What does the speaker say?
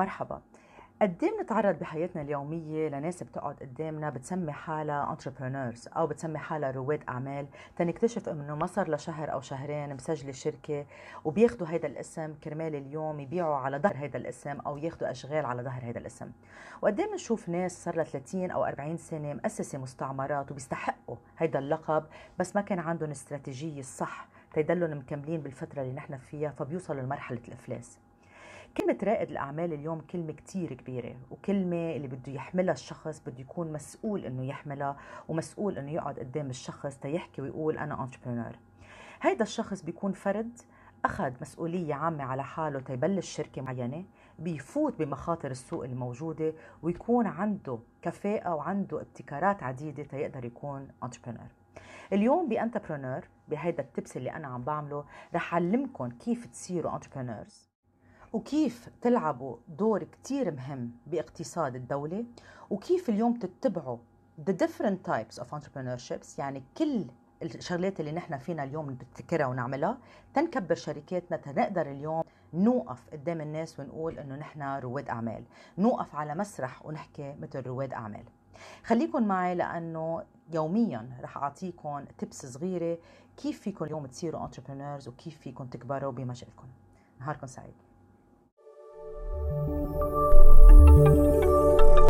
مرحبا. قد إيه بنتعرض بحياتنا اليومية لناس بتقعد قدامنا بتسمي حالها entrepreneurs أو بتسمي حالها رواد أعمال؟ تنكتشف إنه ما صار لشهر أو شهرين مسجلة شركة وبياخدوا هيدا الاسم كرمال اليوم يبيعوا على ظهر هيدا الاسم أو ياخدوا أشغال على ظهر هيدا الاسم. وقد إيه بنشوف ناس صار لها 30 أو 40 سنة مؤسسة مستعمرات وبيستحقوا هيدا اللقب بس ما كان عندهم استراتيجية الصح تيضلهم مكملين بالفترة اللي نحن فيها فبيوصلوا لمرحلة الإفلاس. كلمة رائد الأعمال اليوم كلمة كتير كبيرة وكلمة اللي بده يحملها الشخص بده يكون مسؤول إنه يحملها ومسؤول إنه يقعد قدام الشخص تيحكي ويقول أنا entrepreneur هيدا الشخص بيكون فرد أخذ مسؤولية عامة على حاله تيبلش شركة معينة بيفوت بمخاطر السوق الموجودة ويكون عنده كفاءة وعنده ابتكارات عديدة تيقدر يكون entrepreneur اليوم ب entrepreneur بهيدا ال tips اللي أنا عم بعمله رح اعلمكم كيف تصيروا انتربرنورز وكيف تلعبوا دور كتير مهم باقتصاد الدولة؟ وكيف اليوم تتبعوا the different types of entrepreneurships يعني كل الشغلات اللي نحن فينا اليوم نبتكرها ونعملها تنكبر شركاتنا تنقدر اليوم نوقف قدام الناس ونقول إنه نحن رواد أعمال. نوقف على مسرح ونحكي مثل رواد أعمال. خليكن معي لأنه يوميا رح اعطيكم تبس صغيرة كيف فيكم اليوم تصيروا انتربرينورز وكيف فيكم تكبروا بمجالكم نهاركم سعيد.